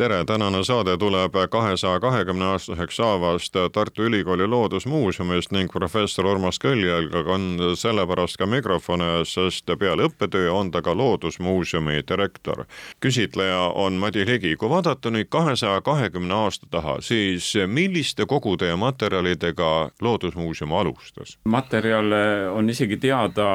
tere, tänane saade tuleb kahesaja kahekümne aastaseks saavast Tartu Ülikooli Loodusmuuseumist ning professor Urmas Kõljalg on sellepärast ka mikrofoni ees, sest peale õppetöö on ta ka Loodusmuuseumi direktor. küsitleja on Madi Ligi, kui vaadata nüüd kahesaja kahekümne aasta taha, siis milliste kogude ja materjalidega Loodusmuuseum alustas? materjale on isegi teada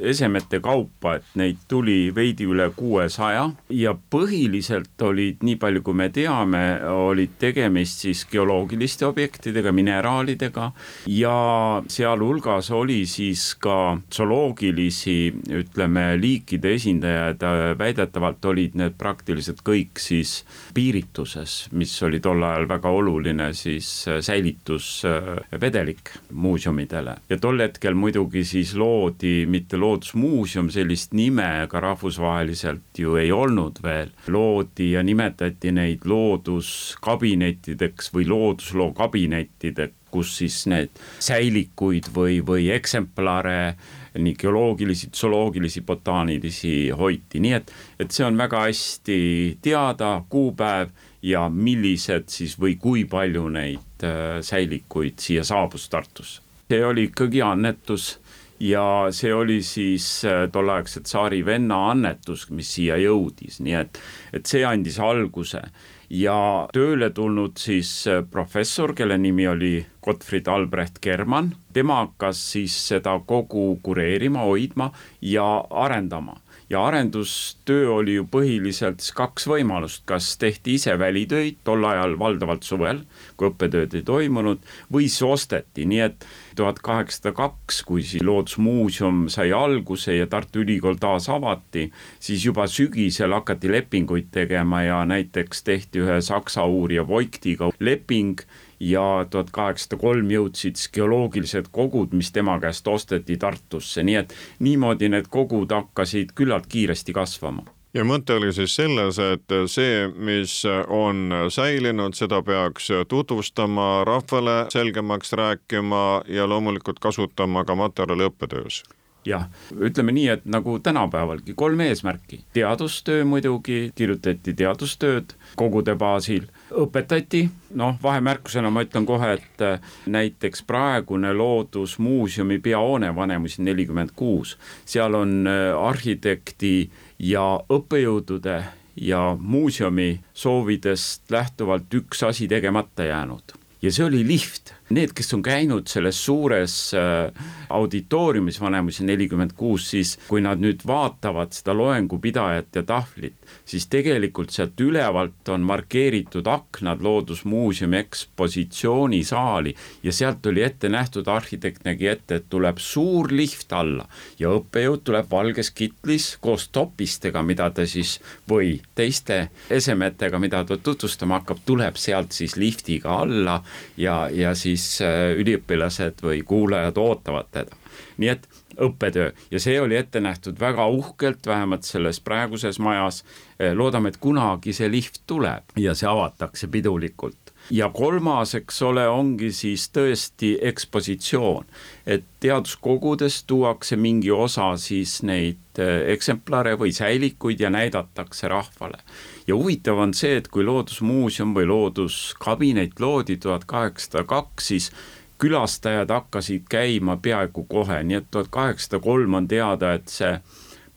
esemete kaupa, et neid tuli veidi üle kuuesaja ja põhiliselt olid nii palju palju kui me teame, olid tegemist siis geoloogiliste objektidega, mineraalidega ja sealhulgas oli siis ka zooloogilisi, ütleme, liikide esindajad, väidetavalt olid need praktiliselt kõik siis piirituses, mis oli tol ajal väga oluline siis säilitusvedelik muuseumidele. ja tol hetkel muidugi siis loodi mitte loodusmuuseum, sellist nime ka rahvusvaheliselt ju ei olnud veel, loodi ja nimetati nimetati neid looduskabinettideks või loodusloo kabinettideks, kus siis need säilikuid või, või eksemplare, nii geoloogilisi, zooloogilisi, botaanilisi hoiti, nii et, et see on väga hästi teada kuupäev ja millised siis või kui palju neid äh, säilikuid siia saabus Tartusse. see oli ikkagi annetus ja see oli siis äh, tolleaegse tsaari venna annetus, mis siia jõudis, nii et, et see andis alguse. Ja tööle tulnud siis äh, professor, kelle nimi oli Gottfried Albrecht German, tema hakkas siis seda kogu kureerima, hoidma ja arendama ja arendustöö oli ju põhiliselt siis kaks võimalust, kas tehti ise välitöid, tol ajal valdavalt suvel, kui õppetööd ei toimunud, või siis osteti, nii et tuhat kaheksasada kaks, kui siis Loodusmuuseum sai alguse ja Tartu Ülikool taas avati, siis juba sügisel hakati lepinguid tegema ja näiteks tehti ühe saksa uurija Voigtiga leping ja tuhat kaheksasada kolm jõudsid siis geoloogilised kogud, mis tema käest osteti Tartusse, nii et niimoodi need kogud hakkasid küllalt kiiresti kasvama. Ja mõte oli siis selles, et see, mis on säilinud, seda peaks tutvustama rahvale, selgemaks rääkima ja loomulikult kasutama ka materjali õppetöös. Jah, ütleme nii, et nagu tänapäevalgi kolm eesmärki, teadustöö muidugi, kirjutati teadustööd kogude baasil õpetati, noh, vahemärkusena ma ütlen kohe, et äh, näiteks praegune Loodusmuuseumi peahoone Vanemuise nelikümmend kuus, seal on äh, arhitekti ja õppejõudude ja muuseumi soovidest lähtuvalt üks asi tegemata jäänud. Ja see oli lift need, kes on käinud selles suures äh, auditooriumis Vanemuise nelikümmend kuus, siis kui nad nüüd vaatavad seda loengupidajat ja tahvlit, siis tegelikult sealt ülevalt on markeeritud aknad Loodusmuuseumi ekspositsioonisaali ja sealt oli ette nähtud, arhitekt nägi ette, et tuleb suur lift alla ja õppejõud tuleb valges kitlis koos topistega, mida ta siis või teiste esemetega, mida ta tutvustama hakkab, tuleb sealt siis liftiga alla ja, ja siis siis äh, üliõpilased või kuulajad ootavad teda. nii et õppetöö ja see oli ette nähtud väga uhkelt, vähemalt selles praeguses majas. Äh, loodame, et kunagi see lift tuleb ja see avatakse pidulikult ja kolmas, eks ole, ongi siis tõesti ekspositsioon, et teaduskogudes tuuakse mingi osa siis neid äh, eksemplare või säilikuid ja näidatakse rahvale ja huvitav on see, et kui Loodusmuuseum või Looduskabinet loodi tuhat kaheksasada kaks, siis külastajad hakkasid käima peaaegu kohe, nii et tuhat kaheksasada kolm on teada, et see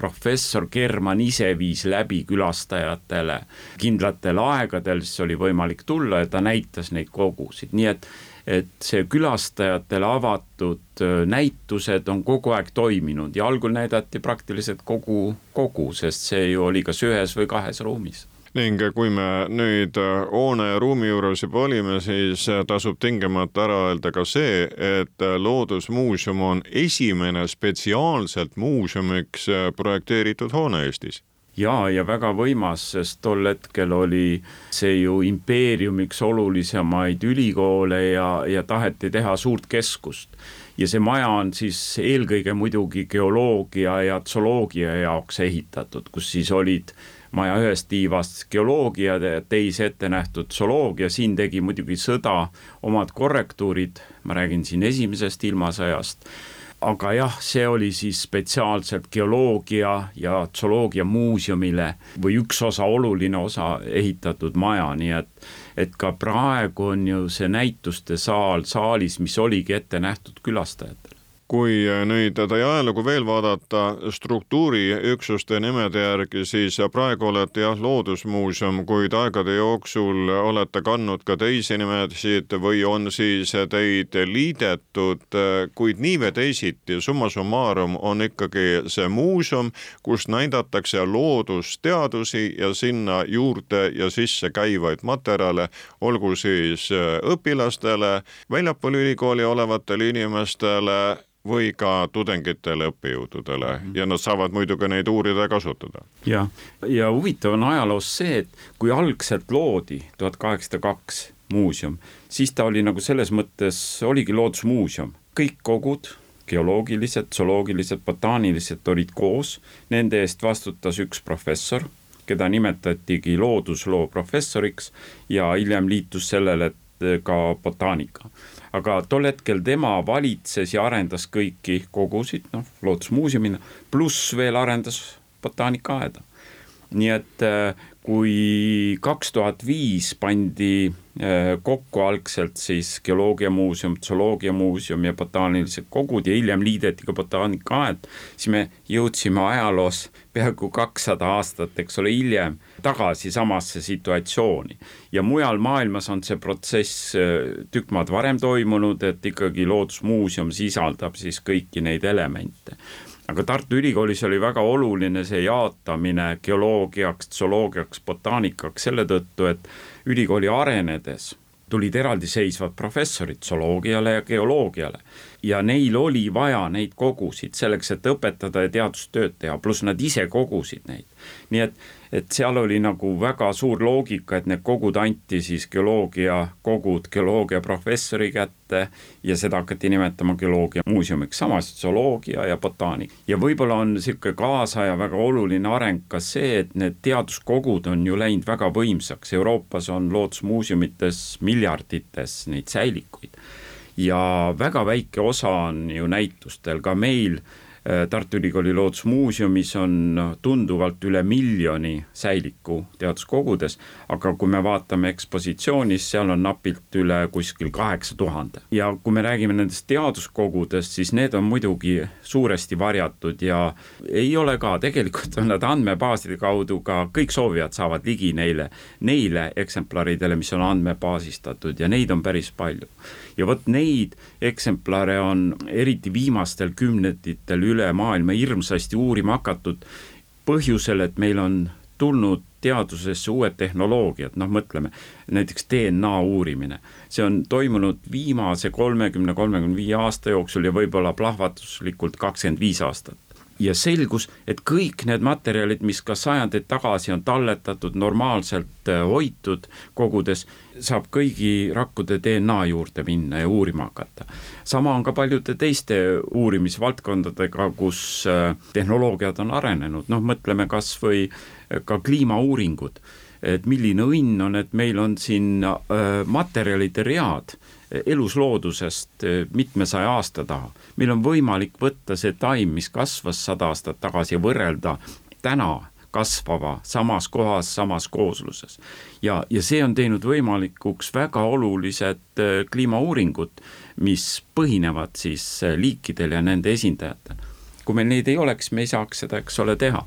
professor German ise viis läbi külastajatele kindlatel aegadel, siis oli võimalik tulla ja ta näitas neid kogusid, nii et et see külastajatele avatud näitused on kogu aeg toiminud ja algul näidati praktiliselt kogu kogu, sest see ju oli kas ühes või kahes ruumis ning kui me nüüd äh, hoone ja ruumi juures juba olime, siis äh, tasub tingimata ära öelda ka see, et äh, Loodusmuuseum on esimene spetsiaalselt muuseumiks projekteeritud hoone Eestis ja, ja väga võimas, sest tol hetkel oli see ju impeeriumiks olulisemaid ülikoole ja, ja taheti teha suurt keskust. ja see maja on siis eelkõige muidugi geoloogia ja zooloogia jaoks ehitatud, kus siis olid maja ühes tiivas geoloogia teise ette nähtud zooloogia, siin tegi muidugi sõda omad korrektuurid, ma räägin siin esimesest ilmasõjast. Aga jah, see oli siis spetsiaalselt geoloogia ja zooloogia muuseumile või üks osa, oluline osa ehitatud maja, nii et et ka praegu on ju see näituste saal saalis, mis oligi ette nähtud külastajatele kui nüüd teie ajalugu veel vaadata struktuuriüksuste nimede järgi, siis praegu olete jah, Loodusmuuseum, kuid aegade jooksul olete kandnud ka teisi nimesid või on siis teid liidetud, kuid nii või teisiti, summa summarum on ikkagi see muuseum, kus näidatakse loodusteadusi ja sinna juurde ja sisse käivaid materjale, olgu siis õpilastele, väljapool ülikooli olevatele inimestele või ka tudengitele, õppejõududele. -hmm. ja nad saavad muidugi neid uurida ja kasutada. jah, ja huvitav on ajaloos see, et kui algselt loodi tuhat kaheksasada kaks muuseum, siis ta oli nagu selles mõttes, oligi loodusmuuseum, kõik kogud, geoloogilised, zooloogilised, botaanilised olid koos, nende eest vastutas üks professor, keda nimetatigi loodusloo professoriks ja hiljem liitus sellele ka botaanika aga tol hetkel tema valitses ja arendas kõiki kogusid, noh, Loodusmuuseumina, pluss veel arendas botaanikaaeda. nii et äh, kui kaks tuhat viis pandi äh, kokku algselt siis geoloogiamuuseum, zooloogiamuuseum ja botaanilised kogud ja hiljem liideti ka botaanikaaed, siis me jõudsime ajaloos peaaegu kakssada aastat, eks ole, hiljem tagasi samasse situatsiooni. ja mujal maailmas on see protsess äh, tükk maad varem toimunud, et ikkagi Loodusmuuseum sisaldab siis kõiki neid elemente aga Tartu Ülikoolis oli väga oluline see jaotamine geoloogiaks, zooloogiaks, botaanikaks selle tõttu, et ülikooli arenedes tulid eraldiseisvad professorid zooloogiale ja geoloogiale ja neil oli vaja neid kogusid selleks, et õpetada ja teadustööd teha, pluss nad ise kogusid neid. nii et et seal oli nagu väga suur loogika, et need kogud anti siis geoloogia kogud geoloogiaprofessori kätte ja seda hakati nimetama geoloogiamuuseumiks, samas zooloogia ja botaanik. ja võib-olla on niisugune kaasaja väga oluline areng ka see, et need teaduskogud on ju läinud väga võimsaks, Euroopas on loodusmuuseumites miljardites neid säilikuid ja väga väike osa on ju näitustel ka meil Äh, Tartu Ülikooli Loodusmuuseumis on tunduvalt üle miljoni säiliku teaduskogudes, aga kui me vaatame ekspositsioonis, seal on napilt üle kuskil kaheksa tuhande. ja kui me räägime nendest teaduskogudest, siis need on muidugi suuresti varjatud ja ei ole ka, tegelikult on nad andmebaaside kaudu ka, kõik soovijad saavad ligi neile, neile eksemplaridele, mis on andmebaasistatud ja neid on päris palju ja vot neid eksemplare on eriti viimastel kümnenditel üle maailma hirmsasti uurima hakatud põhjusel, et meil on tulnud teadusesse uued tehnoloogiad, noh, mõtleme näiteks DNA uurimine. see on toimunud viimase kolmekümne, kolmekümne viie aasta jooksul ja võib-olla plahvatuslikult kakskümmend viis aastat ja selgus, et kõik need materjalid, mis ka sajandeid tagasi on talletatud, normaalselt äh, hoitud kogudes, saab kõigi rakkude DNA juurde minna ja uurima hakata. sama on ka paljude teiste uurimisvaldkondadega, kus äh, tehnoloogiad on arenenud, noh, mõtleme kas või äh, ka kliimauuringud, et milline õnn on, et meil on siin materjalide read elusloodusest eh, mitmesaja aasta taha. meil on võimalik võtta see taim, mis kasvas sada aastat tagasi võrrelda täna kasvava samas kohas, samas koosluses. ja, ja see on teinud võimalikuks väga olulised eh, kliimauuringud, mis põhinevad siis eh, liikidel ja nende esindajatel. kui meil neid ei oleks, me ei saaks seda, eks ole, teha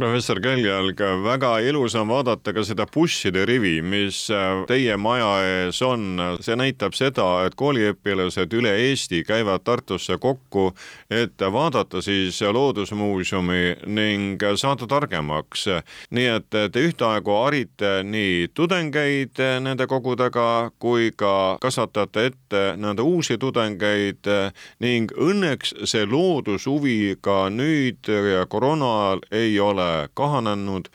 professor Keljalg, väga ilus on vaadata ka seda busside rivi, mis äh, teie maja ees on. see näitab seda, et kooliõpilased üle Eesti käivad Tartusse kokku, et vaadata siis Loodusmuuseumi ning saada targemaks. nii et te ühtaegu harite nii tudengeid nende kogudega kui ka kasvatate ette nende uusi tudengeid ning õnneks see loodushuvi ka nüüd koroona ajal ei ole ole kahanenud,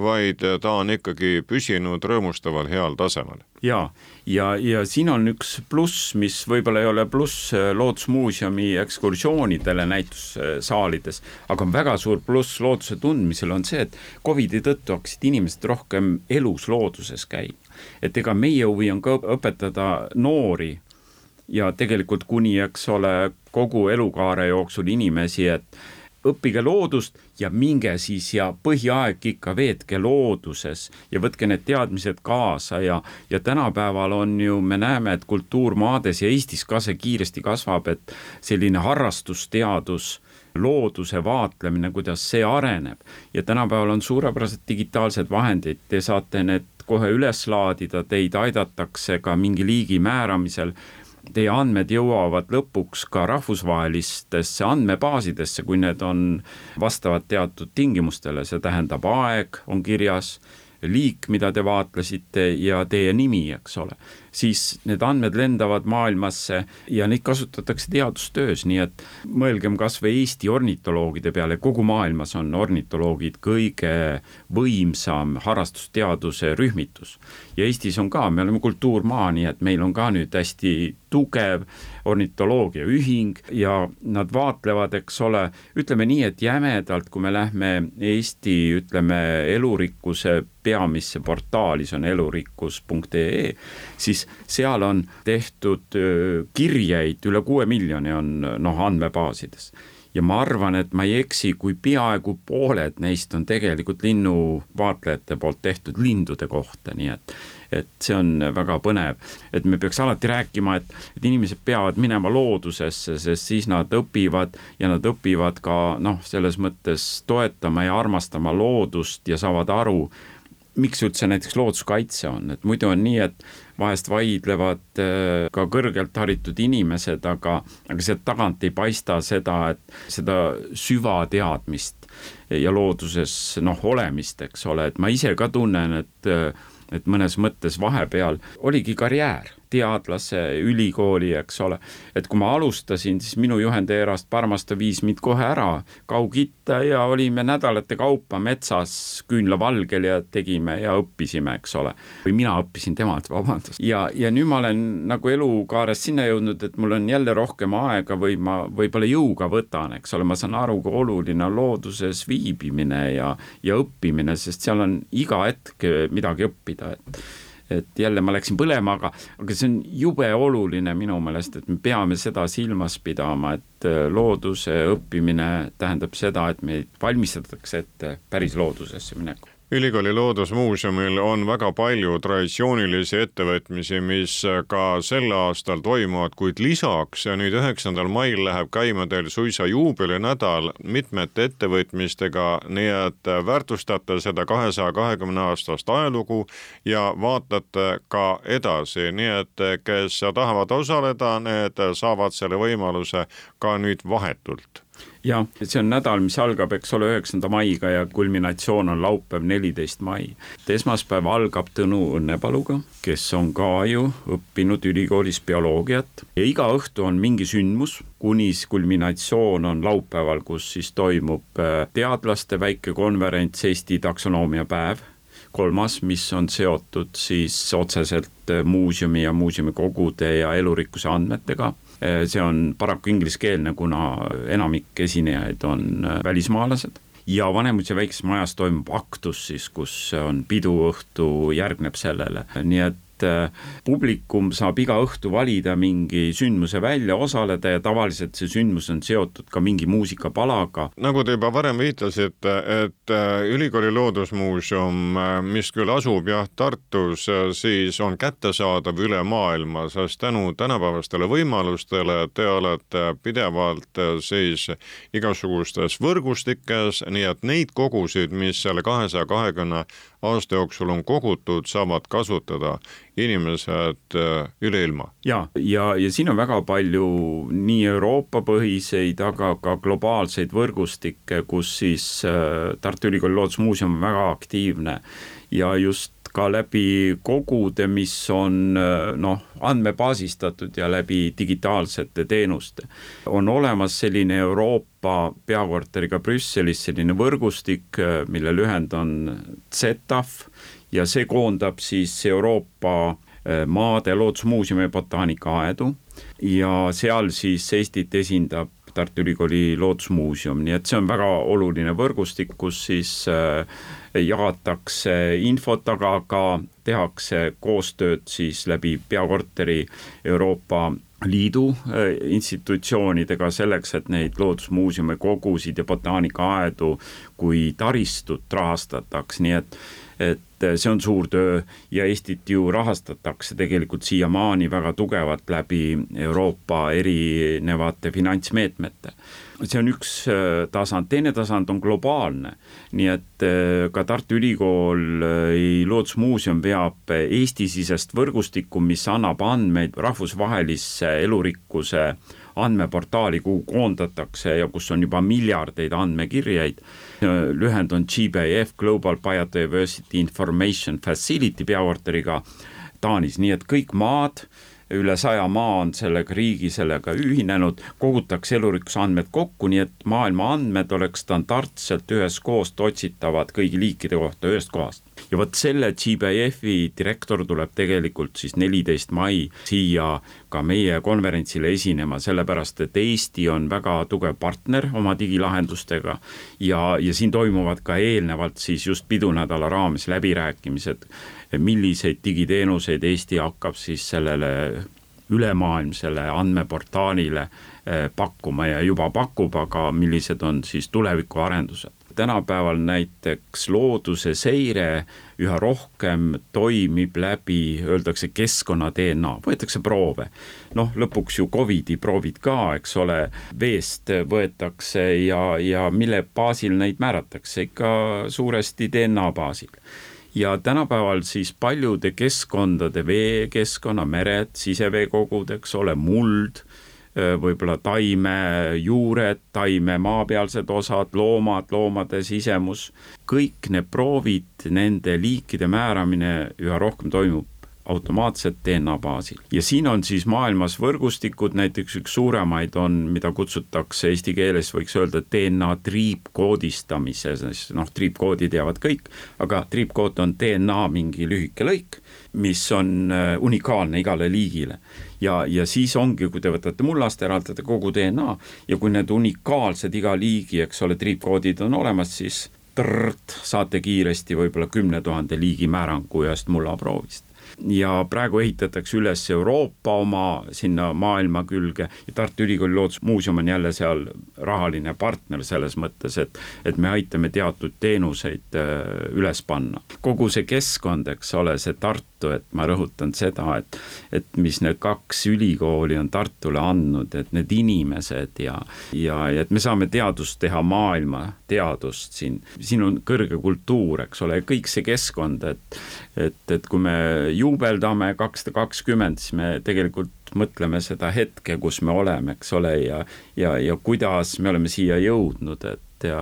vaid ta on ikkagi püsinud rõõmustaval heal tasemel. ja, ja, ja siin on üks pluss, mis võib-olla ei ole pluss äh, Loodusmuuseumi ekskursioonidele näitussaalides, aga väga suur pluss looduse tundmisel on see, et Covidi tõttu hakkasid inimesed rohkem elus looduses käima. et ega meie huvi on ka õpetada noori ja tegelikult kuni, eks ole, kogu elukaare jooksul inimesi, et õppige loodust ja minge siis ja põhiaeg ikka veetke looduses ja võtke need teadmised kaasa ja, ja tänapäeval on ju, me näeme, et kultuurmaades ja Eestis ka see kiiresti kasvab, et selline harrastusteadus looduse vaatlemine, kuidas see areneb. Ja tänapäeval on suurepärased digitaalsed vahendid, te saate need kohe üles laadida, teid aidatakse ka mingi liigi määramisel teie andmed jõuavad lõpuks ka rahvusvahelistesse andmebaasidesse, kui need on vastavad teatud tingimustele, see tähendab aeg on kirjas, liik, mida te vaatlesite ja teie nimi, eks ole siis need andmed lendavad maailmasse ja neid kasutatakse teadustöös, nii et mõelgem kas või Eesti ornitoloogide peale, kogu maailmas on ornitoloogid kõige võimsam harrastusteaduse rühmitus. ja Eestis on ka, me oleme kultuurmaa, nii et meil on ka nüüd hästi tugev ornitoloogiaühing ja nad vaatlevad, eks ole, ütleme nii, et jämedalt, kui me lähme Eesti, ütleme, elurikkuse peamisse portaali, see on elurikkus.ee, siis seal on tehtud kirjeid, üle kuue miljoni on noh, andmebaasides. Ja ma arvan, et ma ei eksi, kui peaaegu pooled neist on tegelikult linnuvaatlejate poolt tehtud lindude kohta, nii et et see on väga põnev, et me peaks alati rääkima, et, et inimesed peavad minema loodusesse, sest siis nad õpivad ja nad õpivad ka noh, selles mõttes toetama ja armastama loodust ja saavad aru, miks üldse näiteks looduskaitse on, et muidu on nii, et vahest vaidlevad äh, ka kõrgelt haritud inimesed, aga, aga sealt tagant ei paista seda, et seda süvateadmist ja looduses noh, olemist, eks ole, et ma ise ka tunnen, et et mõnes mõttes vahepeal oligi karjäär teadlase, ülikooli, eks ole. et kui ma alustasin, siis minu juhendajarast Parmasto viis mind kohe ära Kaug-Itta ja olime nädalate kaupa metsas küünlavalgel ja tegime ja õppisime, eks ole. või mina õppisin temalt, vabandust. ja, ja nüüd ma olen nagu elukaares sinna jõudnud, et mul on jälle rohkem aega või ma võib-olla jõuga võtan, eks ole, ma saan aru, kui oluline on looduses viibimine ja, ja õppimine, sest seal on iga hetk midagi õppida, et et jälle ma läksin põlema, aga, aga see on jube oluline minu meelest, et me peame seda silmas pidama, et äh, looduse õppimine tähendab seda, et meid valmistatakse ette päris loodusesse minekul ülikooli Loodusmuuseumil on väga palju traditsioonilisi ettevõtmisi, mis ka sel aastal toimuvad, kuid lisaks nüüd üheksandal mail läheb käima teil suisa juubelinädal mitmete ettevõtmistega, nii et väärtustate seda kahesaja kahekümne aastast ajalugu ja vaatate ka edasi, nii et kes tahavad osaleda, need saavad selle võimaluse ka nüüd vahetult jah, see on nädal, mis algab, eks ole, üheksanda maiga ja kulminatsioon on laupäev, neliteist mai. esmaspäev algab Tõnu Õnnepaluga, kes on ka ju õppinud ülikoolis bioloogiat. Ja iga õhtu on mingi sündmus, kuni kulminatsioon on laupäeval, kus siis toimub äh, teadlaste väike konverents Eesti taksonoomia päev. Kolmas, mis on seotud siis otseselt äh, muuseumi ja muuseumikogude ja elurikkuse andmetega see on paraku ingliskeelne, kuna enamik esinejaid on eh, välismaalased. Ja Vanemuise väikses majas toimub aktus siis, kus on piduõhtu, järgneb sellele, nii et et äh, publikum saab iga õhtu valida mingi sündmuse välja, osaleda ja tavaliselt see sündmus on seotud ka mingi muusikapalaga. nagu te juba varem viitasite, et äh, ülikooli Loodusmuuseum, äh, mis küll asub jah Tartus, siis on kättesaadav üle maailma, sest tänu tänapäevastele võimalustele te olete pidevalt siis igasugustes võrgustikes, nii et neid kogusid, mis selle kahesaja kahekümne aasta jooksul on kogutud, saavad kasutada inimesed äh, üle ilma. ja, ja, ja siin on väga palju nii Euroopa põhiseid, aga ka globaalseid võrgustikke, kus siis äh, Tartu Ülikooli Loodusmuuseum on väga aktiivne ja just ka läbi kogude, mis on noh, andmebaasistatud ja läbi digitaalsete teenuste. on olemas selline Euroopa peakorteriga Brüsselis selline võrgustik, mille lühend on ZETAF ja see koondab siis Euroopa maade loodusmuuseumi botaanikaaedu ja seal siis Eestit esindab Tartu Ülikooli Loodusmuuseum, nii et see on väga oluline võrgustik, kus siis äh, jagatakse infot, aga ka tehakse koostööd siis läbi peakorteri Euroopa Liidu äh, institutsioonidega selleks, et neid loodusmuuseume, kogusid ja botaanikaaedu kui taristut rahastataks, nii et et see on suur töö ja Eestit ju rahastatakse tegelikult siiamaani väga tugevalt läbi Euroopa erinevate finantsmeetmete. see on üks äh, tasand, teine tasand on globaalne, nii et äh, ka Tartu Ülikool äh, Loodusmuuseum veab Eesti-sisest võrgustikku, mis annab andmeid rahvusvahelisse elurikkuse andmeportaali, kuhu koondatakse ja kus on juba miljardeid andmekirjeid. lühend on GBIF, Global Biodiversity Information Facility peakorteriga Taanis, nii et kõik maad üle saja maa on sellega, riigi sellega ühinenud, kogutakse elurikkuse andmed kokku, nii et maailma andmed oleks standardselt üheskoos otsitavad kõigi liikide kohta ühest kohast ja vot selle GBF-i direktor tuleb tegelikult siis neliteist mai siia ka meie konverentsile esinema, sellepärast et Eesti on väga tugev partner oma digilahendustega ja, ja siin toimuvad ka eelnevalt siis just pidunädala raames läbirääkimised, milliseid digiteenuseid Eesti hakkab siis sellele ülemaailmsele andmeportaalile eh, pakkuma ja juba pakub, aga millised on siis tulevikuarendused tänapäeval näiteks looduse seire üha rohkem toimib läbi, öeldakse keskkonna DNA, võetakse proove. noh, lõpuks ju Covidi proovid ka, eks ole, veest võetakse ja, ja mille baasil neid määratakse, ikka suuresti DNA baasil ja tänapäeval siis paljude keskkondade, veekeskkonna, mered, siseveekogud, eks ole, muld võib-olla taimejuured, taime maapealsed osad, loomad, loomade sisemus, kõik need proovid, nende liikide määramine üha rohkem toimub automaatselt DNA baasil. ja siin on siis maailmas võrgustikud, näiteks üks suuremaid on, mida kutsutakse eesti keeles, võiks öelda DNA triipkoodistamise, sest noh, triipkoodi teavad kõik, aga triipkood on DNA mingi lühike lõik, mis on unikaalne igale liigile ja, ja siis ongi, kui te võtate mullast, eraldate kogu DNA ja kui need unikaalsed iga liigi, eks ole, triipkoodid on olemas, siis trrrt, saate kiiresti võib-olla kümne tuhande liigi määrangu ühest mullaproovist ja praegu ehitatakse üles Euroopa oma sinna maailma külge ja Tartu Ülikooli Loodusmuuseum on jälle seal rahaline partner selles mõttes, et, et me aitame teatud teenuseid äh, üles panna. kogu see keskkond, eks ole, see Tartu, et ma rõhutan seda, et, et mis need kaks ülikooli on Tartule andnud, et need inimesed ja, ja, ja et me saame teadust teha, maailma teadust siin, siin on kõrge kultuur, eks ole, kõik see keskkond, et, et, et kui me ju juubeldame kakssada kakskümmend, siis me tegelikult mõtleme seda hetke, kus me oleme, eks ole, ja ja, ja kuidas me oleme siia jõudnud, et ja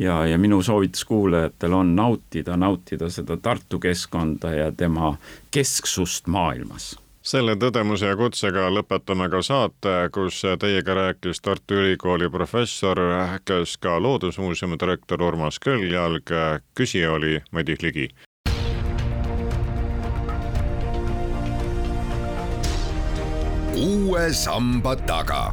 ja, ja minu soovitus kuulajatel on nautida, nautida seda Tartu keskkonda ja tema kesksust maailmas selle tõdemuse ja kutsega lõpetame ka saate, kus teiega rääkis Tartu Ülikooli professor, kes ka Loodusmuuseumi direktor Urmas Kõljalg. küsija oli Madis Ligi. uue samba taga.